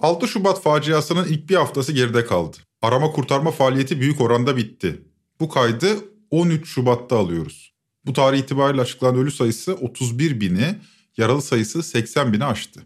6 Şubat faciasının ilk bir haftası geride kaldı. Arama kurtarma faaliyeti büyük oranda bitti. Bu kaydı 13 Şubat'ta alıyoruz. Bu tarih itibariyle açıklanan ölü sayısı 31 bini, yaralı sayısı 80 bini aştı.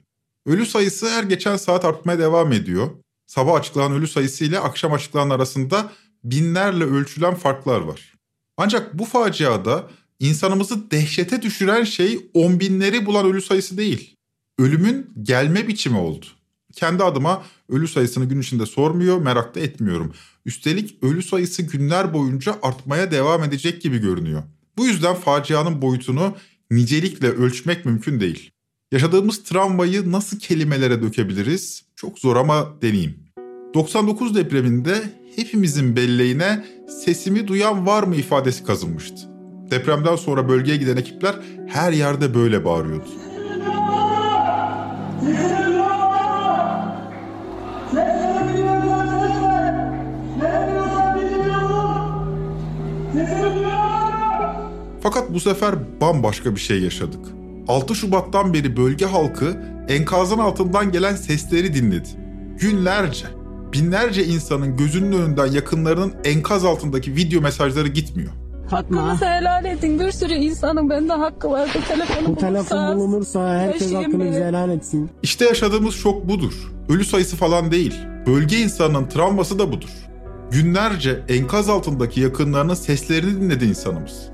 Ölü sayısı her geçen saat artmaya devam ediyor. Sabah açıklanan ölü sayısı ile akşam açıklanan arasında binlerle ölçülen farklar var. Ancak bu faciada insanımızı dehşete düşüren şey on binleri bulan ölü sayısı değil. Ölümün gelme biçimi oldu. Kendi adıma ölü sayısını gün içinde sormuyor, merak da etmiyorum. Üstelik ölü sayısı günler boyunca artmaya devam edecek gibi görünüyor. Bu yüzden facianın boyutunu nicelikle ölçmek mümkün değil. Yaşadığımız travmayı nasıl kelimelere dökebiliriz? Çok zor ama deneyeyim. 99 depreminde hepimizin belleğine sesimi duyan var mı ifadesi kazınmıştı. Depremden sonra bölgeye giden ekipler her yerde böyle bağırıyordu. Fakat bu sefer bambaşka bir şey yaşadık. 6 Şubat'tan beri bölge halkı enkazın altından gelen sesleri dinledi. Günlerce, binlerce insanın gözünün önünden yakınlarının enkaz altındaki video mesajları gitmiyor. Fatma. Hakkınızı helal edin. Bir sürü insanın bende hakkı var. Bu telefonu Bu telefon bulunursa herkes eşiğim hakkını benim. bize helal etsin. İşte yaşadığımız şok budur. Ölü sayısı falan değil. Bölge insanının travması da budur. Günlerce enkaz altındaki yakınlarının seslerini dinledi insanımız.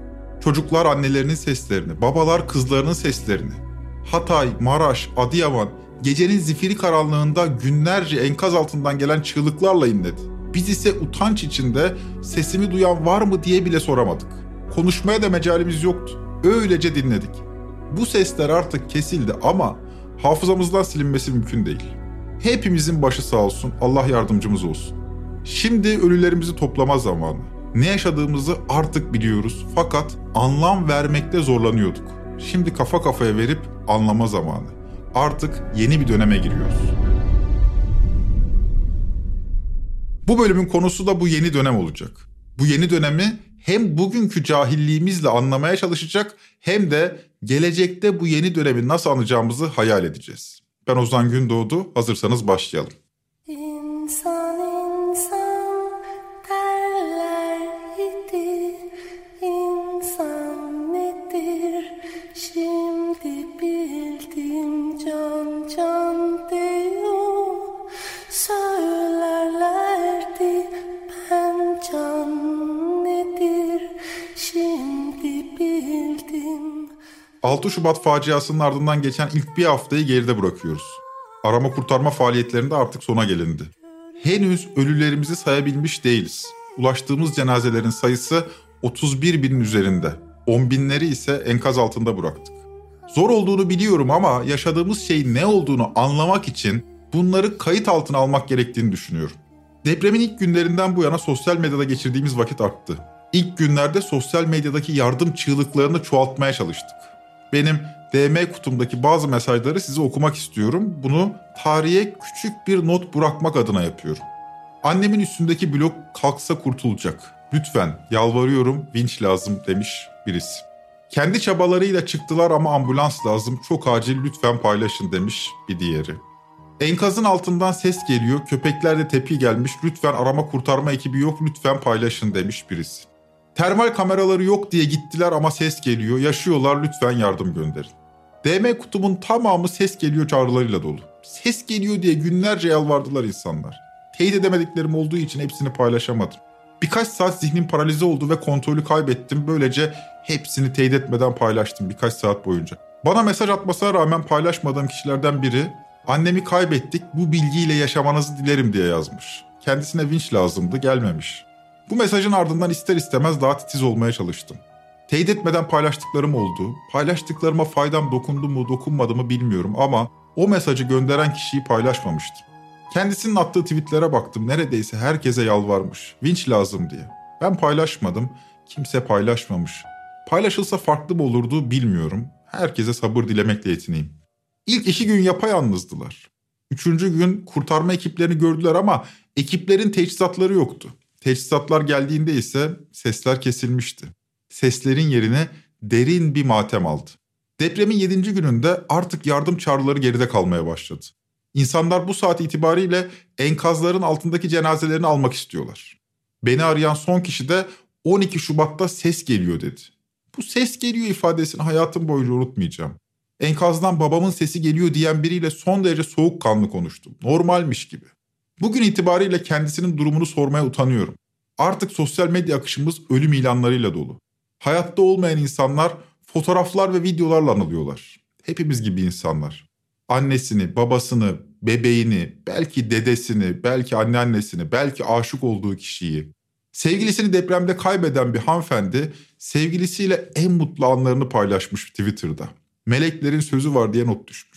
Çocuklar annelerinin seslerini, babalar kızlarının seslerini. Hatay, Maraş, Adıyaman gecenin zifiri karanlığında günlerce enkaz altından gelen çığlıklarla inledi. Biz ise utanç içinde sesimi duyan var mı diye bile soramadık. Konuşmaya da mecalimiz yoktu. Öylece dinledik. Bu sesler artık kesildi ama hafızamızdan silinmesi mümkün değil. Hepimizin başı sağ olsun, Allah yardımcımız olsun. Şimdi ölülerimizi toplama zamanı. Ne yaşadığımızı artık biliyoruz fakat anlam vermekte zorlanıyorduk. Şimdi kafa kafaya verip anlama zamanı. Artık yeni bir döneme giriyoruz. Bu bölümün konusu da bu yeni dönem olacak. Bu yeni dönemi hem bugünkü cahilliğimizle anlamaya çalışacak hem de gelecekte bu yeni dönemi nasıl anacağımızı hayal edeceğiz. Ben Ozan Gündoğdu, hazırsanız başlayalım. İnsan 6 Şubat faciasının ardından geçen ilk bir haftayı geride bırakıyoruz. Arama kurtarma faaliyetlerinde artık sona gelindi. Henüz ölülerimizi sayabilmiş değiliz. Ulaştığımız cenazelerin sayısı 31 binin üzerinde. 10 binleri ise enkaz altında bıraktık. Zor olduğunu biliyorum ama yaşadığımız şeyin ne olduğunu anlamak için bunları kayıt altına almak gerektiğini düşünüyorum. Depremin ilk günlerinden bu yana sosyal medyada geçirdiğimiz vakit arttı. İlk günlerde sosyal medyadaki yardım çığlıklarını çoğaltmaya çalıştık. Benim DM kutumdaki bazı mesajları size okumak istiyorum. Bunu tarihe küçük bir not bırakmak adına yapıyorum. Annemin üstündeki blok kalksa kurtulacak. Lütfen yalvarıyorum vinç lazım demiş birisi. Kendi çabalarıyla çıktılar ama ambulans lazım. Çok acil lütfen paylaşın demiş bir diğeri. Enkazın altından ses geliyor. Köpekler de tepki gelmiş. Lütfen arama kurtarma ekibi yok. Lütfen paylaşın demiş birisi. Termal kameraları yok diye gittiler ama ses geliyor. Yaşıyorlar lütfen yardım gönderin. DM kutumun tamamı ses geliyor çağrılarıyla dolu. Ses geliyor diye günlerce yalvardılar insanlar. Teyit edemediklerim olduğu için hepsini paylaşamadım. Birkaç saat zihnim paralize oldu ve kontrolü kaybettim. Böylece hepsini teyit etmeden paylaştım birkaç saat boyunca. Bana mesaj atmasına rağmen paylaşmadığım kişilerden biri annemi kaybettik bu bilgiyle yaşamanızı dilerim diye yazmış. Kendisine vinç lazımdı gelmemiş. Bu mesajın ardından ister istemez daha titiz olmaya çalıştım. Teyit etmeden paylaştıklarım oldu. Paylaştıklarıma faydam dokundu mu dokunmadı mı bilmiyorum ama o mesajı gönderen kişiyi paylaşmamıştım. Kendisinin attığı tweetlere baktım. Neredeyse herkese yalvarmış. Vinç lazım diye. Ben paylaşmadım. Kimse paylaşmamış. Paylaşılsa farklı mı olurdu bilmiyorum. Herkese sabır dilemekle yetineyim. İlk iki gün yapayalnızdılar. Üçüncü gün kurtarma ekiplerini gördüler ama ekiplerin teçhizatları yoktu. Teçhizatlar geldiğinde ise sesler kesilmişti. Seslerin yerine derin bir matem aldı. Depremin 7. gününde artık yardım çağrıları geride kalmaya başladı. İnsanlar bu saat itibariyle enkazların altındaki cenazelerini almak istiyorlar. Beni arayan son kişi de 12 Şubat'ta ses geliyor dedi. Bu ses geliyor ifadesini hayatım boyunca unutmayacağım. Enkazdan babamın sesi geliyor diyen biriyle son derece soğukkanlı konuştum. Normalmiş gibi. Bugün itibariyle kendisinin durumunu sormaya utanıyorum. Artık sosyal medya akışımız ölüm ilanlarıyla dolu. Hayatta olmayan insanlar fotoğraflar ve videolarla anılıyorlar. Hepimiz gibi insanlar. Annesini, babasını, bebeğini, belki dedesini, belki anneannesini, belki aşık olduğu kişiyi. Sevgilisini depremde kaybeden bir hanımefendi sevgilisiyle en mutlu anlarını paylaşmış Twitter'da. Meleklerin sözü var diye not düşmüş.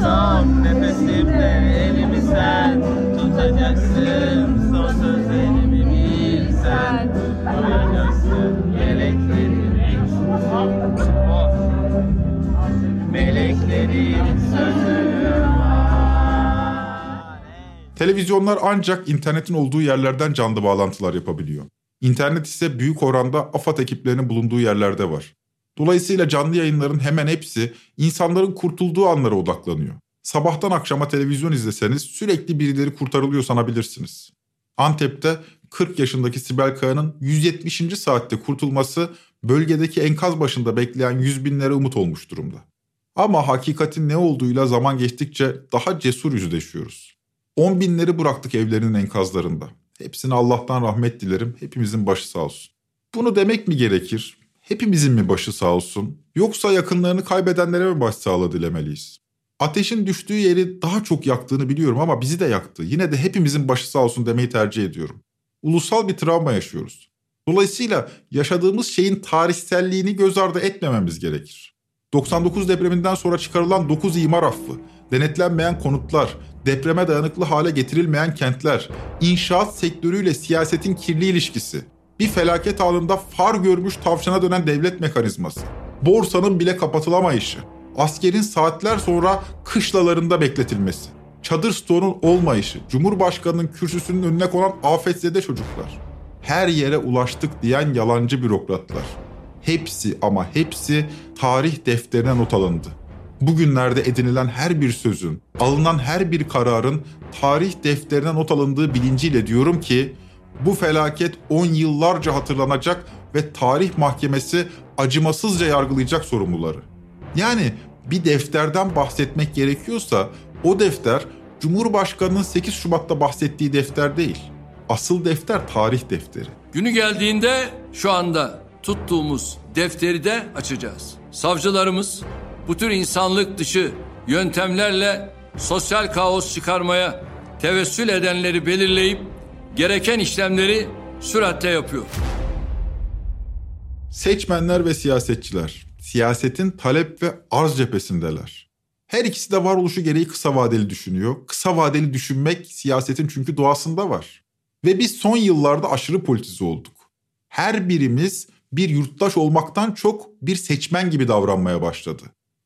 Son nefesimde elimi sen tutacaksın Sonsuz elimi bilsen duyacaksın meleklerin Oh. Var Televizyonlar ancak internetin olduğu yerlerden canlı bağlantılar yapabiliyor. İnternet ise büyük oranda AFAD ekiplerinin bulunduğu yerlerde var. Dolayısıyla canlı yayınların hemen hepsi insanların kurtulduğu anlara odaklanıyor. Sabahtan akşama televizyon izleseniz sürekli birileri kurtarılıyor sanabilirsiniz. Antep'te 40 yaşındaki Sibel Kaya'nın 170. saatte kurtulması bölgedeki enkaz başında bekleyen yüz binlere umut olmuş durumda. Ama hakikatin ne olduğuyla zaman geçtikçe daha cesur yüzleşiyoruz. On binleri bıraktık evlerinin enkazlarında. Hepsine Allah'tan rahmet dilerim. Hepimizin başı sağ olsun. Bunu demek mi gerekir? Hepimizin mi başı sağ olsun? Yoksa yakınlarını kaybedenlere mi başsağlığı dilemeliyiz? Ateşin düştüğü yeri daha çok yaktığını biliyorum ama bizi de yaktı. Yine de hepimizin başı sağ olsun demeyi tercih ediyorum. Ulusal bir travma yaşıyoruz. Dolayısıyla yaşadığımız şeyin tarihselliğini göz ardı etmememiz gerekir. 99 depreminden sonra çıkarılan 9 imar affı, denetlenmeyen konutlar, depreme dayanıklı hale getirilmeyen kentler, inşaat sektörüyle siyasetin kirli ilişkisi, bir felaket anında far görmüş tavşana dönen devlet mekanizması, borsanın bile kapatılamayışı, askerin saatler sonra kışlalarında bekletilmesi, çadır stoğunun olmayışı, Cumhurbaşkanının kürsüsünün önüne konan afetzede çocuklar, her yere ulaştık diyen yalancı bürokratlar. Hepsi ama hepsi tarih defterine not alındı. Bugünlerde edinilen her bir sözün, alınan her bir kararın tarih defterine not alındığı bilinciyle diyorum ki bu felaket 10 yıllarca hatırlanacak ve tarih mahkemesi acımasızca yargılayacak sorumluları. Yani bir defterden bahsetmek gerekiyorsa o defter Cumhurbaşkanının 8 Şubat'ta bahsettiği defter değil. Asıl defter tarih defteri. Günü geldiğinde şu anda tuttuğumuz defteri de açacağız. Savcılarımız bu tür insanlık dışı yöntemlerle sosyal kaos çıkarmaya tevessül edenleri belirleyip gereken işlemleri süratle yapıyor. Seçmenler ve siyasetçiler siyasetin talep ve arz cephesindeler. Her ikisi de varoluşu gereği kısa vadeli düşünüyor. Kısa vadeli düşünmek siyasetin çünkü doğasında var. Ve biz son yıllarda aşırı politize olduk. Her birimiz bir yurttaş olmaktan çok bir seçmen gibi davranmaya başladı.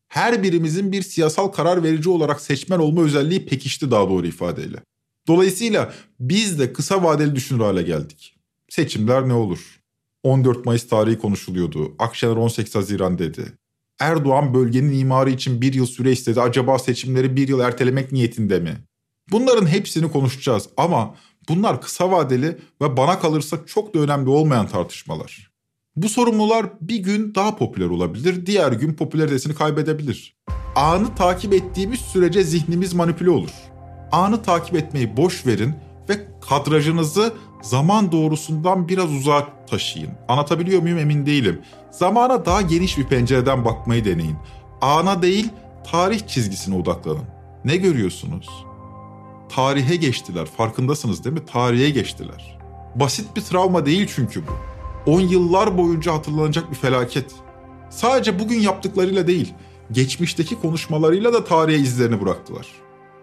Her birimizin bir siyasal karar verici olarak seçmen olma özelliği pekişti daha doğru ifadeyle. Dolayısıyla biz de kısa vadeli düşünür hale geldik. Seçimler ne olur? 14 Mayıs tarihi konuşuluyordu. Akşener 18 Haziran dedi. Erdoğan bölgenin imarı için bir yıl süre istedi. Acaba seçimleri bir yıl ertelemek niyetinde mi? Bunların hepsini konuşacağız ama bunlar kısa vadeli ve bana kalırsa çok da önemli olmayan tartışmalar. Bu sorumlular bir gün daha popüler olabilir, diğer gün popülaritesini kaybedebilir. Anı takip ettiğimiz sürece zihnimiz manipüle olur. Anı takip etmeyi boş verin ve kadrajınızı zaman doğrusundan biraz uzağa taşıyın. Anlatabiliyor muyum emin değilim. Zamana daha geniş bir pencereden bakmayı deneyin. Ana değil, tarih çizgisine odaklanın. Ne görüyorsunuz? Tarihe geçtiler. Farkındasınız değil mi? Tarihe geçtiler. Basit bir travma değil çünkü bu. 10 yıllar boyunca hatırlanacak bir felaket. Sadece bugün yaptıklarıyla değil, geçmişteki konuşmalarıyla da tarihe izlerini bıraktılar.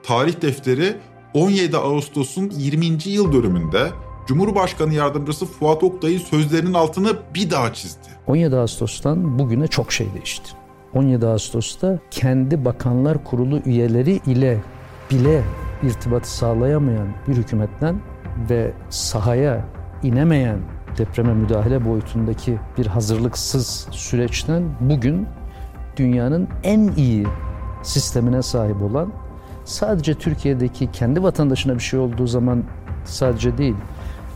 Tarih defteri 17 Ağustos'un 20. yıl dönümünde Cumhurbaşkanı Yardımcısı Fuat Oktay'ın sözlerinin altını bir daha çizdi. 17 Ağustos'tan bugüne çok şey değişti. 17 Ağustos'ta kendi bakanlar kurulu üyeleri ile bile irtibatı sağlayamayan bir hükümetten ve sahaya inemeyen depreme müdahale boyutundaki bir hazırlıksız süreçten bugün dünyanın en iyi sistemine sahip olan sadece Türkiye'deki kendi vatandaşına bir şey olduğu zaman sadece değil,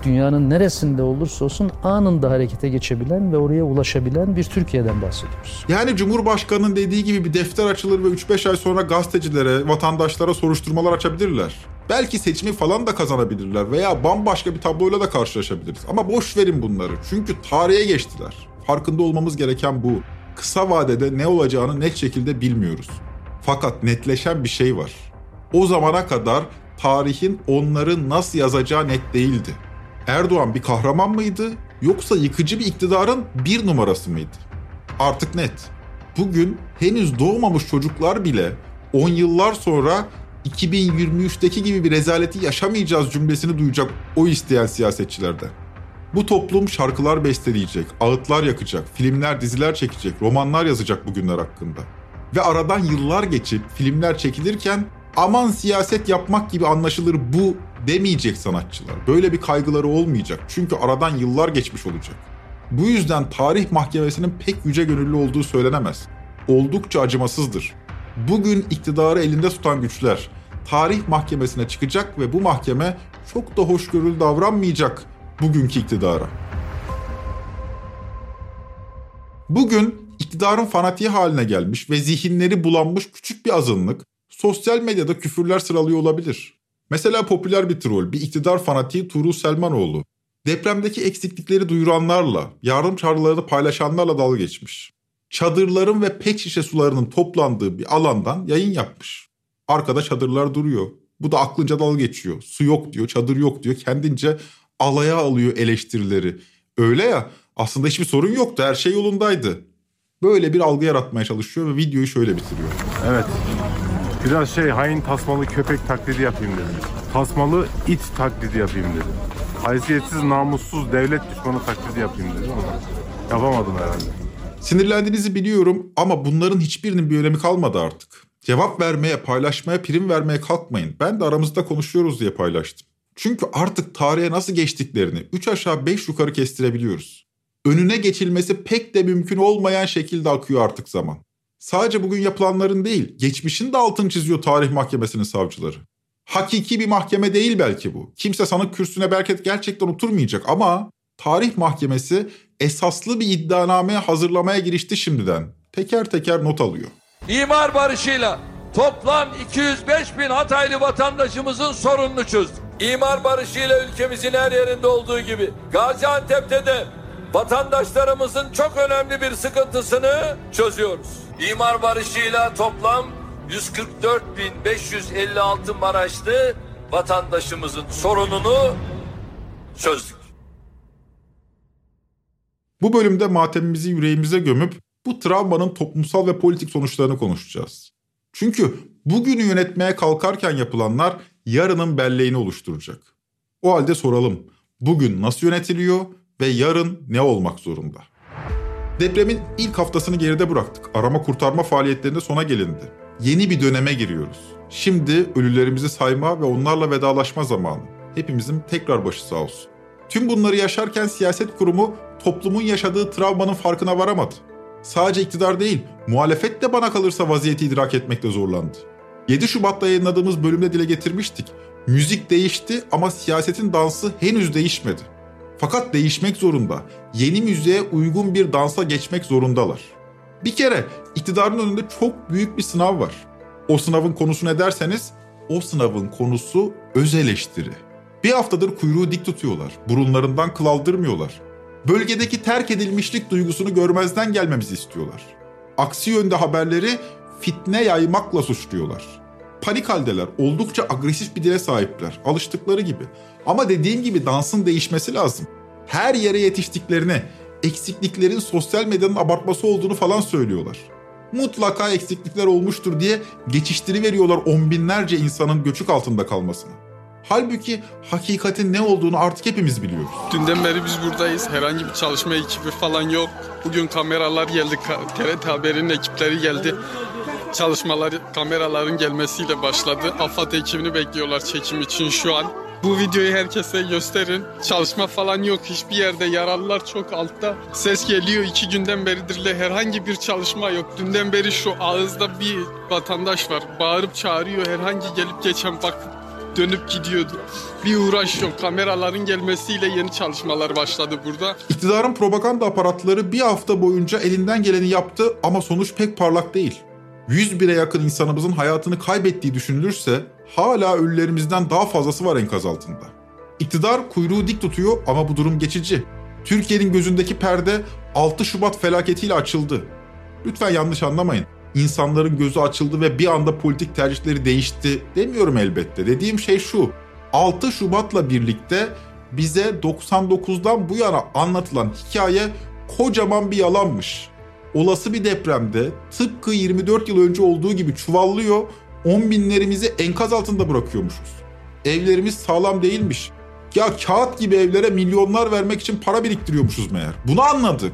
dünyanın neresinde olursa olsun anında harekete geçebilen ve oraya ulaşabilen bir Türkiye'den bahsediyoruz. Yani Cumhurbaşkanı'nın dediği gibi bir defter açılır ve 3-5 ay sonra gazetecilere, vatandaşlara soruşturmalar açabilirler. Belki seçimi falan da kazanabilirler veya bambaşka bir tabloyla da karşılaşabiliriz. Ama boş verin bunları. Çünkü tarihe geçtiler. Farkında olmamız gereken bu. Kısa vadede ne olacağını net şekilde bilmiyoruz. Fakat netleşen bir şey var. O zamana kadar tarihin onları nasıl yazacağı net değildi. Erdoğan bir kahraman mıydı yoksa yıkıcı bir iktidarın bir numarası mıydı? Artık net. Bugün henüz doğmamış çocuklar bile 10 yıllar sonra 2023'teki gibi bir rezaleti yaşamayacağız cümlesini duyacak o isteyen siyasetçilerden. Bu toplum şarkılar besteleyecek, ağıtlar yakacak, filmler, diziler çekecek, romanlar yazacak bugünler hakkında. Ve aradan yıllar geçip filmler çekilirken aman siyaset yapmak gibi anlaşılır bu demeyecek sanatçılar. Böyle bir kaygıları olmayacak. Çünkü aradan yıllar geçmiş olacak. Bu yüzden tarih mahkemesinin pek yüce gönüllü olduğu söylenemez. Oldukça acımasızdır. Bugün iktidarı elinde tutan güçler tarih mahkemesine çıkacak ve bu mahkeme çok da hoşgörülü davranmayacak bugünkü iktidara. Bugün iktidarın fanatiği haline gelmiş ve zihinleri bulanmış küçük bir azınlık sosyal medyada küfürler sıralıyor olabilir. Mesela popüler bir troll, bir iktidar fanatiği Tuğrul Selmanoğlu. Depremdeki eksiklikleri duyuranlarla, yardım çağrılarını paylaşanlarla dalga geçmiş. Çadırların ve pet şişe sularının toplandığı bir alandan yayın yapmış. Arkada çadırlar duruyor. Bu da aklınca dalga geçiyor. Su yok diyor, çadır yok diyor. Kendince alaya alıyor eleştirileri. Öyle ya aslında hiçbir sorun yoktu, her şey yolundaydı. Böyle bir algı yaratmaya çalışıyor ve videoyu şöyle bitiriyor. Evet. Biraz şey hain tasmalı köpek taklidi yapayım dedim. Tasmalı it taklidi yapayım dedim. Haysiyetsiz, namussuz devlet düşmanı taklidi yapayım dedim ama yapamadım herhalde. Sinirlendiğinizi biliyorum ama bunların hiçbirinin bir önemi kalmadı artık. Cevap vermeye, paylaşmaya, prim vermeye kalkmayın. Ben de aramızda konuşuyoruz diye paylaştım. Çünkü artık tarihe nasıl geçtiklerini 3 aşağı 5 yukarı kestirebiliyoruz. Önüne geçilmesi pek de mümkün olmayan şekilde akıyor artık zaman. Sadece bugün yapılanların değil, geçmişin de altını çiziyor tarih mahkemesinin savcıları. Hakiki bir mahkeme değil belki bu. Kimse sanık kürsüne belki gerçekten oturmayacak ama tarih mahkemesi esaslı bir iddianame hazırlamaya girişti şimdiden. Teker teker not alıyor. İmar barışıyla toplam 205 bin Hataylı vatandaşımızın sorununu çözdük. İmar barışıyla ülkemizin her yerinde olduğu gibi Gaziantep'te de vatandaşlarımızın çok önemli bir sıkıntısını çözüyoruz. İmar barışıyla toplam 144.556 Maraşlı vatandaşımızın sorununu çözdük. Bu bölümde matemimizi yüreğimize gömüp bu travmanın toplumsal ve politik sonuçlarını konuşacağız. Çünkü bugünü yönetmeye kalkarken yapılanlar yarının belleğini oluşturacak. O halde soralım. Bugün nasıl yönetiliyor ve yarın ne olmak zorunda? Depremin ilk haftasını geride bıraktık. Arama kurtarma faaliyetlerinde sona gelindi. Yeni bir döneme giriyoruz. Şimdi ölülerimizi sayma ve onlarla vedalaşma zamanı. Hepimizin tekrar başı sağ olsun. Tüm bunları yaşarken siyaset kurumu toplumun yaşadığı travmanın farkına varamadı. Sadece iktidar değil, muhalefet de bana kalırsa vaziyeti idrak etmekte zorlandı. 7 Şubat'ta yayınladığımız bölümde dile getirmiştik. Müzik değişti ama siyasetin dansı henüz değişmedi. Fakat değişmek zorunda. Yeni müziğe uygun bir dansa geçmek zorundalar. Bir kere iktidarın önünde çok büyük bir sınav var. O sınavın konusu ne derseniz o sınavın konusu öz eleştiri. Bir haftadır kuyruğu dik tutuyorlar. Burunlarından kıl aldırmıyorlar. Bölgedeki terk edilmişlik duygusunu görmezden gelmemizi istiyorlar. Aksi yönde haberleri fitne yaymakla suçluyorlar. Panik haldeler, oldukça agresif bir dile sahipler, alıştıkları gibi. Ama dediğim gibi dansın değişmesi lazım. Her yere yetiştiklerini, eksikliklerin sosyal medyanın abartması olduğunu falan söylüyorlar. Mutlaka eksiklikler olmuştur diye geçiştiri veriyorlar on binlerce insanın göçük altında kalmasını. Halbuki hakikatin ne olduğunu artık hepimiz biliyoruz. Dünden beri biz buradayız. Herhangi bir çalışma ekibi falan yok. Bugün kameralar geldi. TRT Haber'in ekipleri geldi. Çalışmalar kameraların gelmesiyle başladı. AFAD ekibini bekliyorlar çekim için şu an. Bu videoyu herkese gösterin. Çalışma falan yok. Hiçbir yerde yaralılar çok altta. Ses geliyor. iki günden beridir de herhangi bir çalışma yok. Dünden beri şu ağızda bir vatandaş var. Bağırıp çağırıyor. Herhangi gelip geçen bak dönüp gidiyordu. Bir uğraş yok. Kameraların gelmesiyle yeni çalışmalar başladı burada. İktidarın propaganda aparatları bir hafta boyunca elinden geleni yaptı ama sonuç pek parlak değil. 100 bire yakın insanımızın hayatını kaybettiği düşünülürse hala ölülerimizden daha fazlası var enkaz altında. İktidar kuyruğu dik tutuyor ama bu durum geçici. Türkiye'nin gözündeki perde 6 Şubat felaketiyle açıldı. Lütfen yanlış anlamayın. İnsanların gözü açıldı ve bir anda politik tercihleri değişti demiyorum elbette. Dediğim şey şu. 6 Şubat'la birlikte bize 99'dan bu yana anlatılan hikaye kocaman bir yalanmış. Olası bir depremde tıpkı 24 yıl önce olduğu gibi çuvallıyor, 10 binlerimizi enkaz altında bırakıyormuşuz. Evlerimiz sağlam değilmiş. Ya kağıt gibi evlere milyonlar vermek için para biriktiriyormuşuz meğer. Bunu anladık.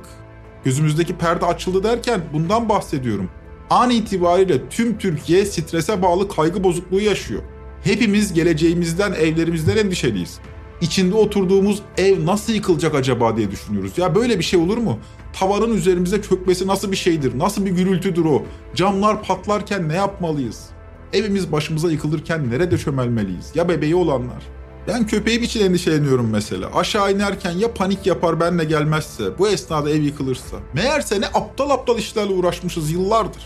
Gözümüzdeki perde açıldı derken bundan bahsediyorum. An itibariyle tüm Türkiye strese bağlı kaygı bozukluğu yaşıyor. Hepimiz geleceğimizden, evlerimizden endişeliyiz. İçinde oturduğumuz ev nasıl yıkılacak acaba diye düşünüyoruz. Ya böyle bir şey olur mu? Tavanın üzerimize çökmesi nasıl bir şeydir? Nasıl bir gürültüdür o? Camlar patlarken ne yapmalıyız? Evimiz başımıza yıkılırken nerede çömelmeliyiz? Ya bebeği olanlar? Ben köpeğim için endişeleniyorum mesela. Aşağı inerken ya panik yapar benle gelmezse, bu esnada ev yıkılırsa. Meğerse ne aptal aptal işlerle uğraşmışız yıllardır.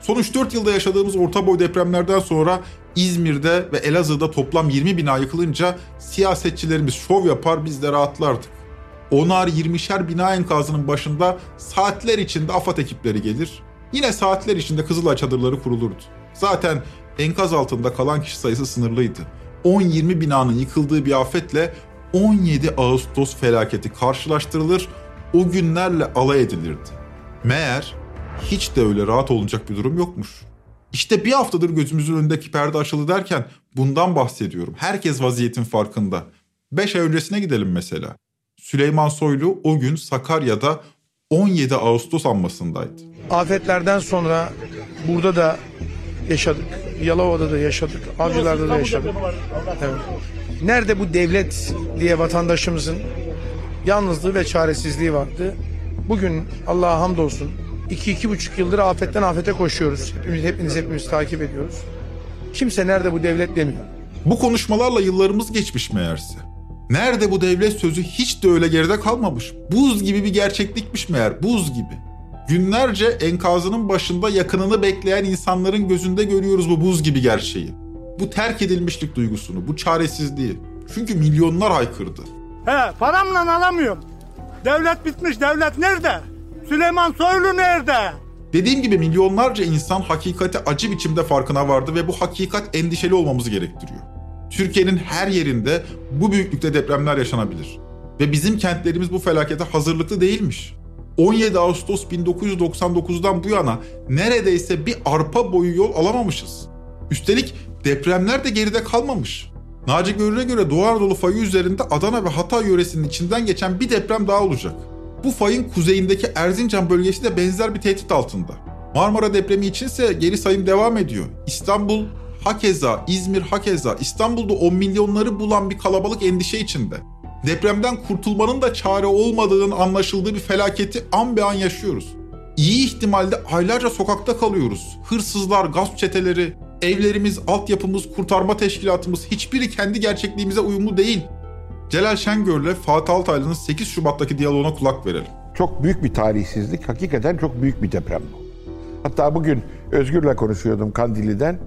Son 3-4 yılda yaşadığımız orta boy depremlerden sonra İzmir'de ve Elazığ'da toplam 20 bina yıkılınca siyasetçilerimiz şov yapar biz de rahatlardık. Onar 20'şer bina enkazının başında saatler içinde AFAD ekipleri gelir. Yine saatler içinde Kızılay çadırları kurulurdu. Zaten enkaz altında kalan kişi sayısı sınırlıydı. 10-20 binanın yıkıldığı bir afetle 17 Ağustos felaketi karşılaştırılır, o günlerle alay edilirdi. Meğer hiç de öyle rahat olacak bir durum yokmuş. İşte bir haftadır gözümüzün önündeki perde açıldı derken bundan bahsediyorum. Herkes vaziyetin farkında. 5 ay öncesine gidelim mesela. Süleyman Soylu o gün Sakarya'da 17 Ağustos anmasındaydı. Afetlerden sonra burada da yaşadık. Yalova'da da yaşadık. Avcılar'da da yaşadık. Evet. Nerede bu devlet diye vatandaşımızın yalnızlığı ve çaresizliği vardı. Bugün Allah'a hamdolsun 2-2,5 yıldır afetten afete koşuyoruz. Hepimiz, hepiniz hepimiz takip ediyoruz. Kimse nerede bu devlet demiyor. Bu konuşmalarla yıllarımız geçmiş meğerse. Nerede bu devlet sözü hiç de öyle geride kalmamış. Buz gibi bir gerçeklikmiş meğer, buz gibi. Günlerce enkazının başında yakınını bekleyen insanların gözünde görüyoruz bu buz gibi gerçeği. Bu terk edilmişlik duygusunu, bu çaresizliği. Çünkü milyonlar haykırdı. He paramla alamıyorum. Devlet bitmiş devlet nerede? Süleyman Soylu nerede? Dediğim gibi milyonlarca insan hakikati acı biçimde farkına vardı ve bu hakikat endişeli olmamızı gerektiriyor. Türkiye'nin her yerinde bu büyüklükte depremler yaşanabilir. Ve bizim kentlerimiz bu felakete hazırlıklı değilmiş. 17 Ağustos 1999'dan bu yana neredeyse bir arpa boyu yol alamamışız. Üstelik depremler de geride kalmamış. Naci Görür'e göre Doğu Anadolu fayı üzerinde Adana ve Hatay yöresinin içinden geçen bir deprem daha olacak. Bu fayın kuzeyindeki Erzincan bölgesi de benzer bir tehdit altında. Marmara depremi içinse geri sayım devam ediyor. İstanbul hakeza, İzmir hakeza, İstanbul'da 10 milyonları bulan bir kalabalık endişe içinde. Depremden kurtulmanın da çare olmadığının anlaşıldığı bir felaketi an be an yaşıyoruz. İyi ihtimalde aylarca sokakta kalıyoruz. Hırsızlar, gasp çeteleri, evlerimiz, altyapımız, kurtarma teşkilatımız hiçbiri kendi gerçekliğimize uyumlu değil. Celal Şengör'le Fatih Altaylı'nın 8 Şubat'taki diyaloğuna kulak verelim. Çok büyük bir talihsizlik. Hakikaten çok büyük bir deprem bu. Hatta bugün Özgür'le konuşuyordum Kandili'den.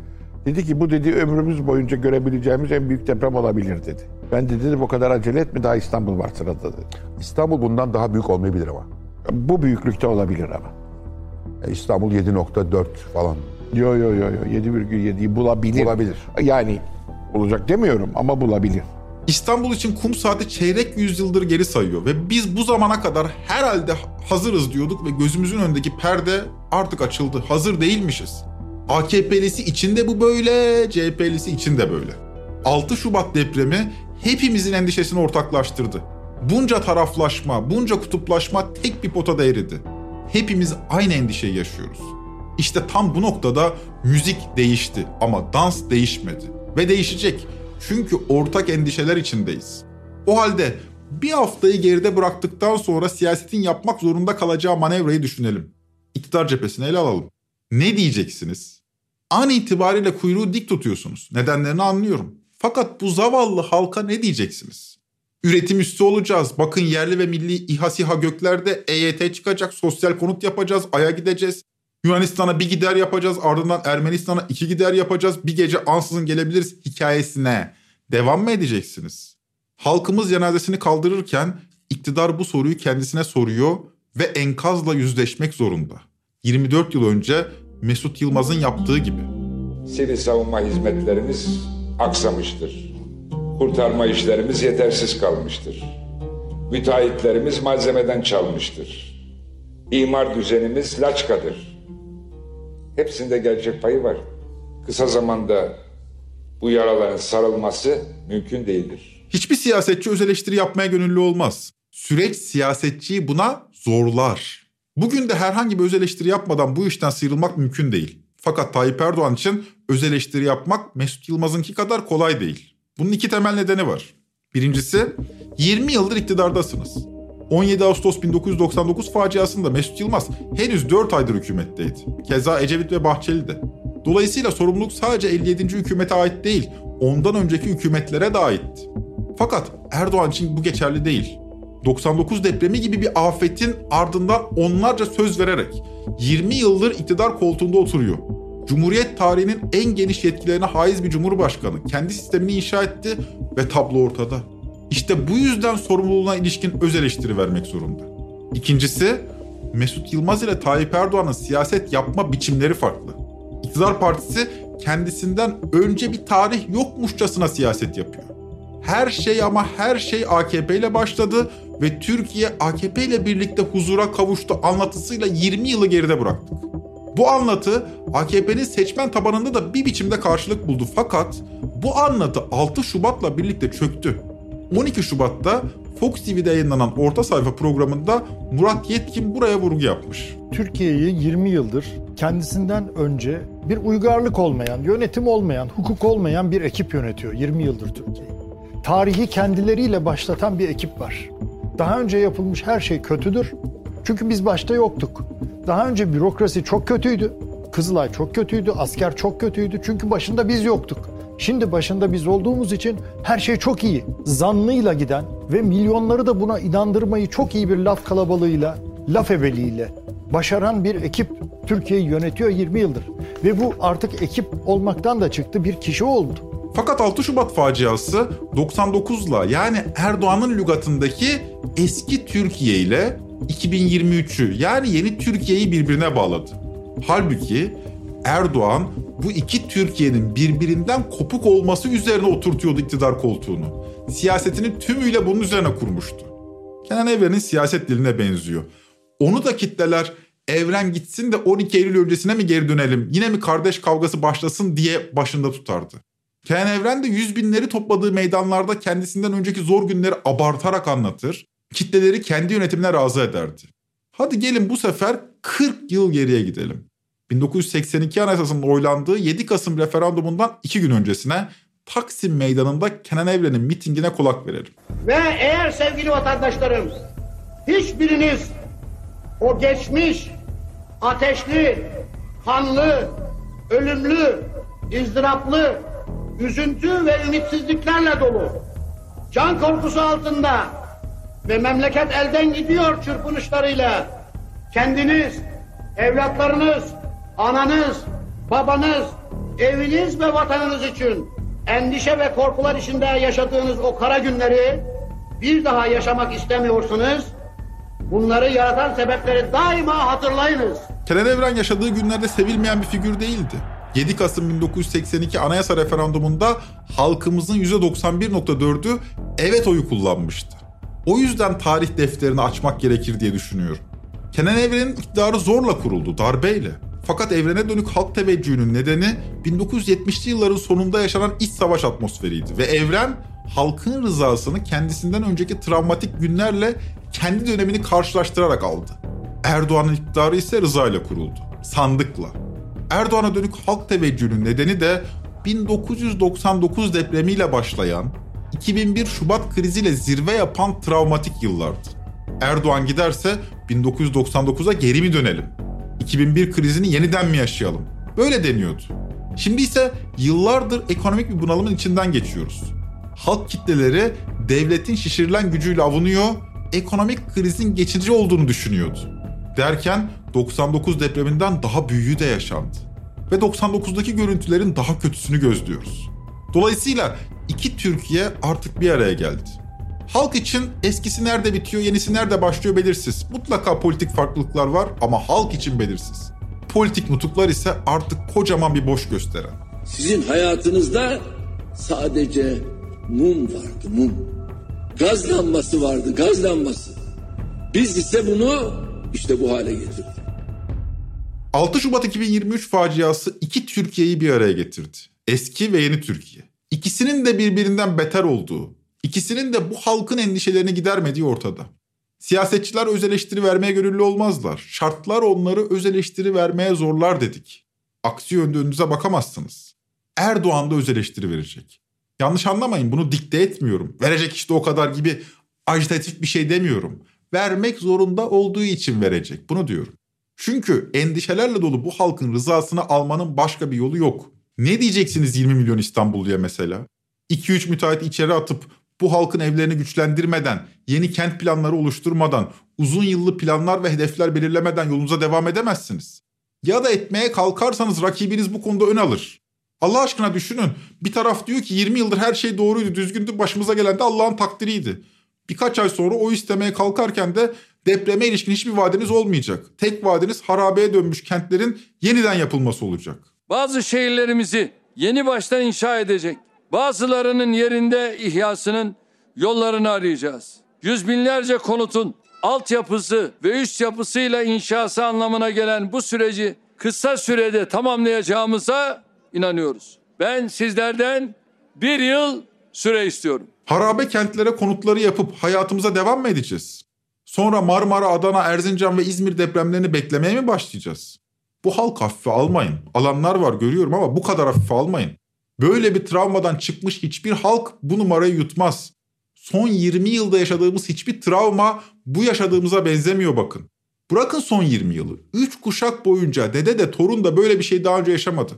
Dedi ki bu dedi ömrümüz boyunca görebileceğimiz en büyük deprem olabilir dedi. Ben de dedim o kadar acele etme daha İstanbul var sırada dedi. İstanbul bundan daha büyük olmayabilir ama. Bu büyüklükte olabilir ama. E, İstanbul 7.4 falan. Yo yo yo yo 7,7'yi bulabilir. Bulabilir. Yani olacak demiyorum ama bulabilir. İstanbul için kum saati çeyrek yüzyıldır geri sayıyor ve biz bu zamana kadar herhalde hazırız diyorduk ve gözümüzün önündeki perde artık açıldı. Hazır değilmişiz. AKP'lisi içinde bu böyle, CHP'lisi içinde böyle. 6 Şubat depremi hepimizin endişesini ortaklaştırdı. Bunca taraflaşma, bunca kutuplaşma tek bir potada eridi. Hepimiz aynı endişeyi yaşıyoruz. İşte tam bu noktada müzik değişti ama dans değişmedi. Ve değişecek. Çünkü ortak endişeler içindeyiz. O halde bir haftayı geride bıraktıktan sonra siyasetin yapmak zorunda kalacağı manevrayı düşünelim. İktidar cephesini ele alalım. Ne diyeceksiniz? An itibariyle kuyruğu dik tutuyorsunuz. Nedenlerini anlıyorum. Fakat bu zavallı halka ne diyeceksiniz? Üretim üstü olacağız. Bakın yerli ve milli İHA SİHA göklerde EYT çıkacak. Sosyal konut yapacağız. Ay'a gideceğiz. Yunanistan'a bir gider yapacağız. Ardından Ermenistan'a iki gider yapacağız. Bir gece ansızın gelebiliriz hikayesine. Devam mı edeceksiniz? Halkımız cenazesini kaldırırken iktidar bu soruyu kendisine soruyor ve enkazla yüzleşmek zorunda. 24 yıl önce Mesut Yılmaz'ın yaptığı gibi. Sivil savunma hizmetlerimiz aksamıştır. Kurtarma işlerimiz yetersiz kalmıştır. Müteahhitlerimiz malzemeden çalmıştır. İmar düzenimiz laçkadır. Hepsinde gerçek payı var. Kısa zamanda bu yaraların sarılması mümkün değildir. Hiçbir siyasetçi öz eleştiri yapmaya gönüllü olmaz. Süreç siyasetçiyi buna zorlar. Bugün de herhangi bir öz eleştiri yapmadan bu işten sıyrılmak mümkün değil. Fakat Tayyip Erdoğan için öz eleştiri yapmak Mesut Yılmaz'ınki kadar kolay değil. Bunun iki temel nedeni var. Birincisi 20 yıldır iktidardasınız. 17 Ağustos 1999 faciasında Mesut Yılmaz henüz 4 aydır hükümetteydi. Keza Ecevit ve Bahçeli de. Dolayısıyla sorumluluk sadece 57. hükümete ait değil, ondan önceki hükümetlere de aitti. Fakat Erdoğan için bu geçerli değil. 99 depremi gibi bir afetin ardından onlarca söz vererek 20 yıldır iktidar koltuğunda oturuyor. Cumhuriyet tarihinin en geniş yetkilerine haiz bir cumhurbaşkanı kendi sistemini inşa etti ve tablo ortada. İşte bu yüzden sorumluluğuna ilişkin öz eleştiri vermek zorunda. İkincisi, Mesut Yılmaz ile Tayyip Erdoğan'ın siyaset yapma biçimleri farklı. İktidar partisi kendisinden önce bir tarih yokmuşçasına siyaset yapıyor. Her şey ama her şey AKP ile başladı ve Türkiye AKP ile birlikte huzura kavuştu anlatısıyla 20 yılı geride bıraktık. Bu anlatı AKP'nin seçmen tabanında da bir biçimde karşılık buldu fakat bu anlatı 6 Şubat'la birlikte çöktü. 12 Şubat'ta Fox TV'de yayınlanan orta sayfa programında Murat Yetkin buraya vurgu yapmış. Türkiye'yi 20 yıldır kendisinden önce bir uygarlık olmayan, yönetim olmayan, hukuk olmayan bir ekip yönetiyor 20 yıldır Türkiye'yi. Tarihi kendileriyle başlatan bir ekip var. Daha önce yapılmış her şey kötüdür. Çünkü biz başta yoktuk. Daha önce bürokrasi çok kötüydü. Kızılay çok kötüydü, asker çok kötüydü. Çünkü başında biz yoktuk. Şimdi başında biz olduğumuz için her şey çok iyi. Zannıyla giden ve milyonları da buna inandırmayı çok iyi bir laf kalabalığıyla, laf ebeliğiyle başaran bir ekip Türkiye'yi yönetiyor 20 yıldır. Ve bu artık ekip olmaktan da çıktı bir kişi oldu. Fakat 6 Şubat faciası 99'la yani Erdoğan'ın lügatındaki eski Türkiye ile 2023'ü yani yeni Türkiye'yi birbirine bağladı. Halbuki Erdoğan bu iki Türkiye'nin birbirinden kopuk olması üzerine oturtuyordu iktidar koltuğunu. Siyasetini tümüyle bunun üzerine kurmuştu. Kenan Evren'in siyaset diline benziyor. Onu da kitleler evren gitsin de 12 Eylül öncesine mi geri dönelim, yine mi kardeş kavgası başlasın diye başında tutardı. Kenan Evren de yüz binleri topladığı meydanlarda kendisinden önceki zor günleri abartarak anlatır, kitleleri kendi yönetimine razı ederdi. Hadi gelin bu sefer 40 yıl geriye gidelim. 1982 Anayasası'nın oylandığı 7 Kasım referandumundan 2 gün öncesine Taksim Meydanı'nda Kenan Evren'in mitingine kulak verelim. Ve eğer sevgili vatandaşlarım hiçbiriniz o geçmiş ateşli, kanlı, ölümlü, izdıraplı, üzüntü ve ümitsizliklerle dolu, can korkusu altında ve memleket elden gidiyor çırpınışlarıyla kendiniz, evlatlarınız, ananız, babanız, eviniz ve vatanınız için endişe ve korkular içinde yaşadığınız o kara günleri bir daha yaşamak istemiyorsunuz. Bunları yaratan sebepleri daima hatırlayınız. Kenan Evren yaşadığı günlerde sevilmeyen bir figür değildi. 7 Kasım 1982 anayasa referandumunda halkımızın %91.4'ü evet oyu kullanmıştı. O yüzden tarih defterini açmak gerekir diye düşünüyorum. Kenan Evren'in iktidarı zorla kuruldu, darbeyle. Fakat evrene dönük halk teveccühünün nedeni 1970'li yılların sonunda yaşanan iç savaş atmosferiydi. Ve evren halkın rızasını kendisinden önceki travmatik günlerle kendi dönemini karşılaştırarak aldı. Erdoğan'ın iktidarı ise rıza ile kuruldu. Sandıkla. Erdoğan'a dönük halk teveccühünün nedeni de 1999 depremiyle başlayan, 2001 Şubat kriziyle zirve yapan travmatik yıllardı. Erdoğan giderse 1999'a geri mi dönelim? 2001 krizini yeniden mi yaşayalım? Böyle deniyordu. Şimdi ise yıllardır ekonomik bir bunalımın içinden geçiyoruz. Halk kitleleri devletin şişirilen gücüyle avunuyor, ekonomik krizin geçici olduğunu düşünüyordu. Derken 99 depreminden daha büyüğü de yaşandı. Ve 99'daki görüntülerin daha kötüsünü gözlüyoruz. Dolayısıyla iki Türkiye artık bir araya geldi. Halk için eskisi nerede bitiyor, yenisi nerede başlıyor belirsiz. Mutlaka politik farklılıklar var ama halk için belirsiz. Politik nutuklar ise artık kocaman bir boş gösteren. Sizin hayatınızda sadece mum vardı mum. Gaz lambası vardı gaz lambası. Biz ise bunu işte bu hale getirdik. 6 Şubat 2023 faciası iki Türkiye'yi bir araya getirdi. Eski ve yeni Türkiye. İkisinin de birbirinden beter olduğu, ikisinin de bu halkın endişelerini gidermediği ortada. Siyasetçiler öz eleştiri vermeye gönüllü olmazlar. Şartlar onları öz eleştiri vermeye zorlar dedik. Aksi yönde önünüze bakamazsınız. Erdoğan da öz eleştiri verecek. Yanlış anlamayın bunu dikte etmiyorum. Verecek işte o kadar gibi ajitatif bir şey demiyorum. Vermek zorunda olduğu için verecek. Bunu diyorum. Çünkü endişelerle dolu bu halkın rızasını almanın başka bir yolu yok. Ne diyeceksiniz 20 milyon İstanbulluya mesela? 2-3 müteahhit içeri atıp bu halkın evlerini güçlendirmeden, yeni kent planları oluşturmadan, uzun yıllı planlar ve hedefler belirlemeden yolunuza devam edemezsiniz. Ya da etmeye kalkarsanız rakibiniz bu konuda ön alır. Allah aşkına düşünün. Bir taraf diyor ki 20 yıldır her şey doğruydu, düzgündü, başımıza gelen de Allah'ın takdiriydi. Birkaç ay sonra o istemeye kalkarken de depreme ilişkin hiçbir vaadiniz olmayacak. Tek vaadiniz harabeye dönmüş kentlerin yeniden yapılması olacak. Bazı şehirlerimizi yeni baştan inşa edecek. Bazılarının yerinde ihyasının yollarını arayacağız. Yüz binlerce konutun altyapısı ve üst yapısıyla inşası anlamına gelen bu süreci kısa sürede tamamlayacağımıza inanıyoruz. Ben sizlerden bir yıl süre istiyorum. Harabe kentlere konutları yapıp hayatımıza devam mı edeceğiz? Sonra Marmara, Adana, Erzincan ve İzmir depremlerini beklemeye mi başlayacağız? Bu halk hafife almayın. Alanlar var görüyorum ama bu kadar hafife almayın. Böyle bir travmadan çıkmış hiçbir halk bu numarayı yutmaz. Son 20 yılda yaşadığımız hiçbir travma bu yaşadığımıza benzemiyor bakın. Bırakın son 20 yılı. 3 kuşak boyunca dede de torun da böyle bir şey daha önce yaşamadı.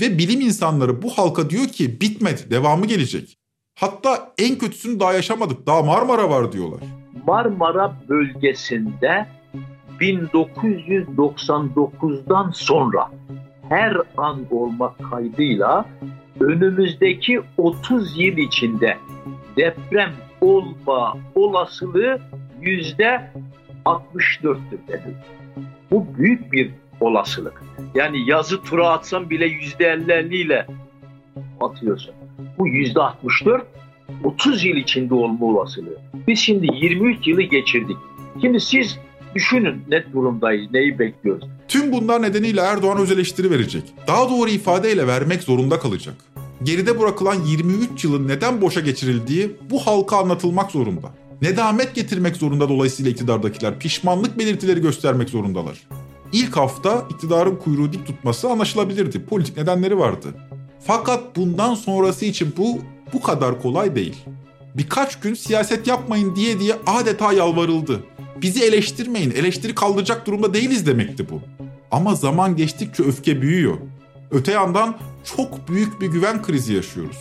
Ve bilim insanları bu halka diyor ki bitmedi, devamı gelecek. Hatta en kötüsünü daha yaşamadık, daha Marmara var diyorlar. Marmara bölgesinde 1999'dan sonra her an olmak kaydıyla önümüzdeki 30 yıl içinde deprem olma olasılığı yüzde 64'tür denildi. Bu büyük bir olasılık. Yani yazı tura atsan bile yüzde 50 ile atıyorsun. Bu yüzde 64 30 yıl içinde olma olasılığı. Biz şimdi 23 yılı geçirdik. Şimdi siz düşünün ne durumdayız, neyi bekliyoruz. Tüm bunlar nedeniyle Erdoğan öz eleştiri verecek. Daha doğru ifadeyle vermek zorunda kalacak. Geride bırakılan 23 yılın neden boşa geçirildiği bu halka anlatılmak zorunda. Nedamet getirmek zorunda dolayısıyla iktidardakiler pişmanlık belirtileri göstermek zorundalar. İlk hafta iktidarın kuyruğu dik tutması anlaşılabilirdi. Politik nedenleri vardı. Fakat bundan sonrası için bu bu kadar kolay değil. Birkaç gün siyaset yapmayın diye diye adeta yalvarıldı. Bizi eleştirmeyin, eleştiri kaldıracak durumda değiliz demekti bu. Ama zaman geçtikçe öfke büyüyor. Öte yandan çok büyük bir güven krizi yaşıyoruz.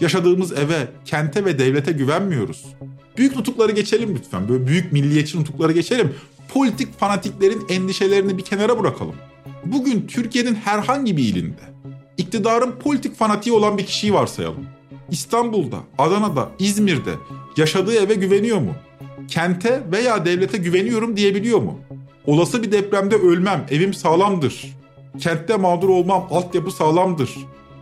Yaşadığımız eve, kente ve devlete güvenmiyoruz. Büyük nutukları geçelim lütfen. Böyle büyük milliyetçi nutukları geçelim. Politik fanatiklerin endişelerini bir kenara bırakalım. Bugün Türkiye'nin herhangi bir ilinde iktidarın politik fanatiği olan bir kişiyi varsayalım. İstanbul'da, Adana'da, İzmir'de yaşadığı eve güveniyor mu? Kente veya devlete güveniyorum diyebiliyor mu? Olası bir depremde ölmem, evim sağlamdır. Kentte mağdur olmam, altyapı sağlamdır.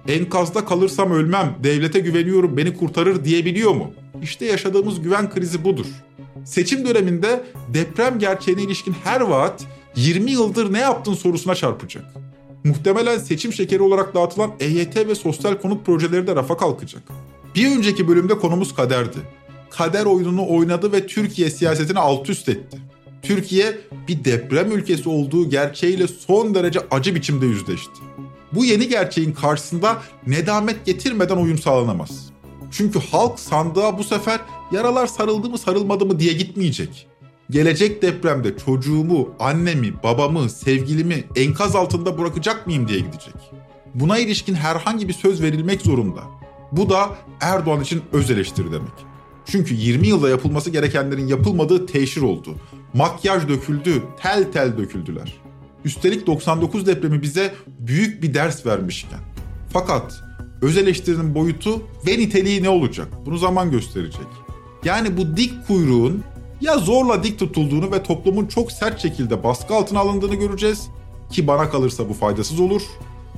Enkazda kalırsam ölmem, devlete güveniyorum, beni kurtarır diyebiliyor mu? İşte yaşadığımız güven krizi budur. Seçim döneminde deprem gerçeğine ilişkin her vaat 20 yıldır ne yaptın sorusuna çarpacak. Muhtemelen seçim şekeri olarak dağıtılan EYT ve sosyal konut projeleri de rafa kalkacak. Bir önceki bölümde konumuz kaderdi. Kader oyununu oynadı ve Türkiye siyasetini alt üst etti. Türkiye bir deprem ülkesi olduğu gerçeğiyle son derece acı biçimde yüzleşti. Bu yeni gerçeğin karşısında nedamet getirmeden uyum sağlanamaz. Çünkü halk sandığa bu sefer yaralar sarıldı mı sarılmadı mı diye gitmeyecek. Gelecek depremde çocuğumu, annemi, babamı, sevgilimi enkaz altında bırakacak mıyım diye gidecek. Buna ilişkin herhangi bir söz verilmek zorunda. Bu da Erdoğan için öz eleştiri demek. Çünkü 20 yılda yapılması gerekenlerin yapılmadığı teşhir oldu. Makyaj döküldü, tel tel döküldüler. Üstelik 99 depremi bize büyük bir ders vermişken. Fakat öz eleştirinin boyutu ve niteliği ne olacak? Bunu zaman gösterecek. Yani bu dik kuyruğun ya zorla dik tutulduğunu ve toplumun çok sert şekilde baskı altına alındığını göreceğiz ki bana kalırsa bu faydasız olur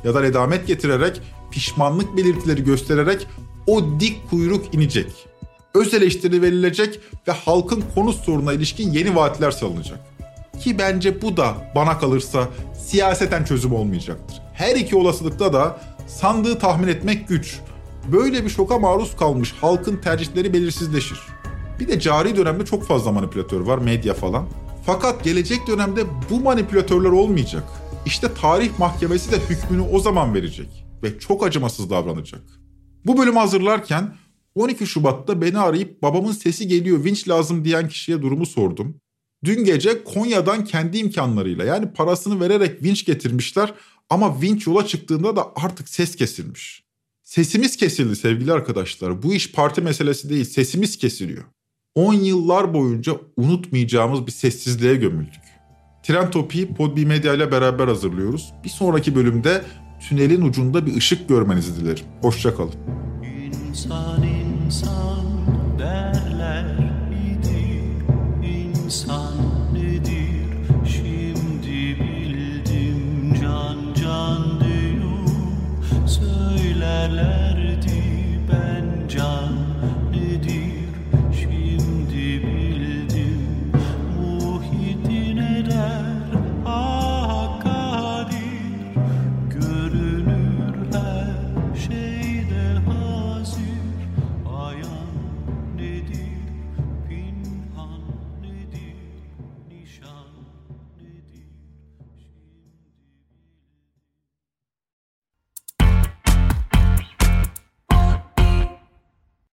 ya da redamet getirerek pişmanlık belirtileri göstererek o dik kuyruk inecek. Öz eleştiri verilecek ve halkın konu sorununa ilişkin yeni vaatler salınacak. Ki bence bu da bana kalırsa siyaseten çözüm olmayacaktır. Her iki olasılıkta da sandığı tahmin etmek güç. Böyle bir şoka maruz kalmış halkın tercihleri belirsizleşir. Bir de cari dönemde çok fazla manipülatör var, medya falan. Fakat gelecek dönemde bu manipülatörler olmayacak. İşte tarih mahkemesi de hükmünü o zaman verecek ve çok acımasız davranacak. Bu bölümü hazırlarken 12 Şubat'ta beni arayıp babamın sesi geliyor vinç lazım diyen kişiye durumu sordum. Dün gece Konya'dan kendi imkanlarıyla yani parasını vererek vinç getirmişler ama vinç yola çıktığında da artık ses kesilmiş. Sesimiz kesildi sevgili arkadaşlar. Bu iş parti meselesi değil, sesimiz kesiliyor. 10 yıllar boyunca unutmayacağımız bir sessizliğe gömüldük. Tren Topi'yi Podbi Medya ile beraber hazırlıyoruz. Bir sonraki bölümde tünelin ucunda bir ışık görmenizi dilerim. Hoşçakalın. İnsan insan derler idi insan nedir? Şimdi bildim can can diyor. Söylerlerdi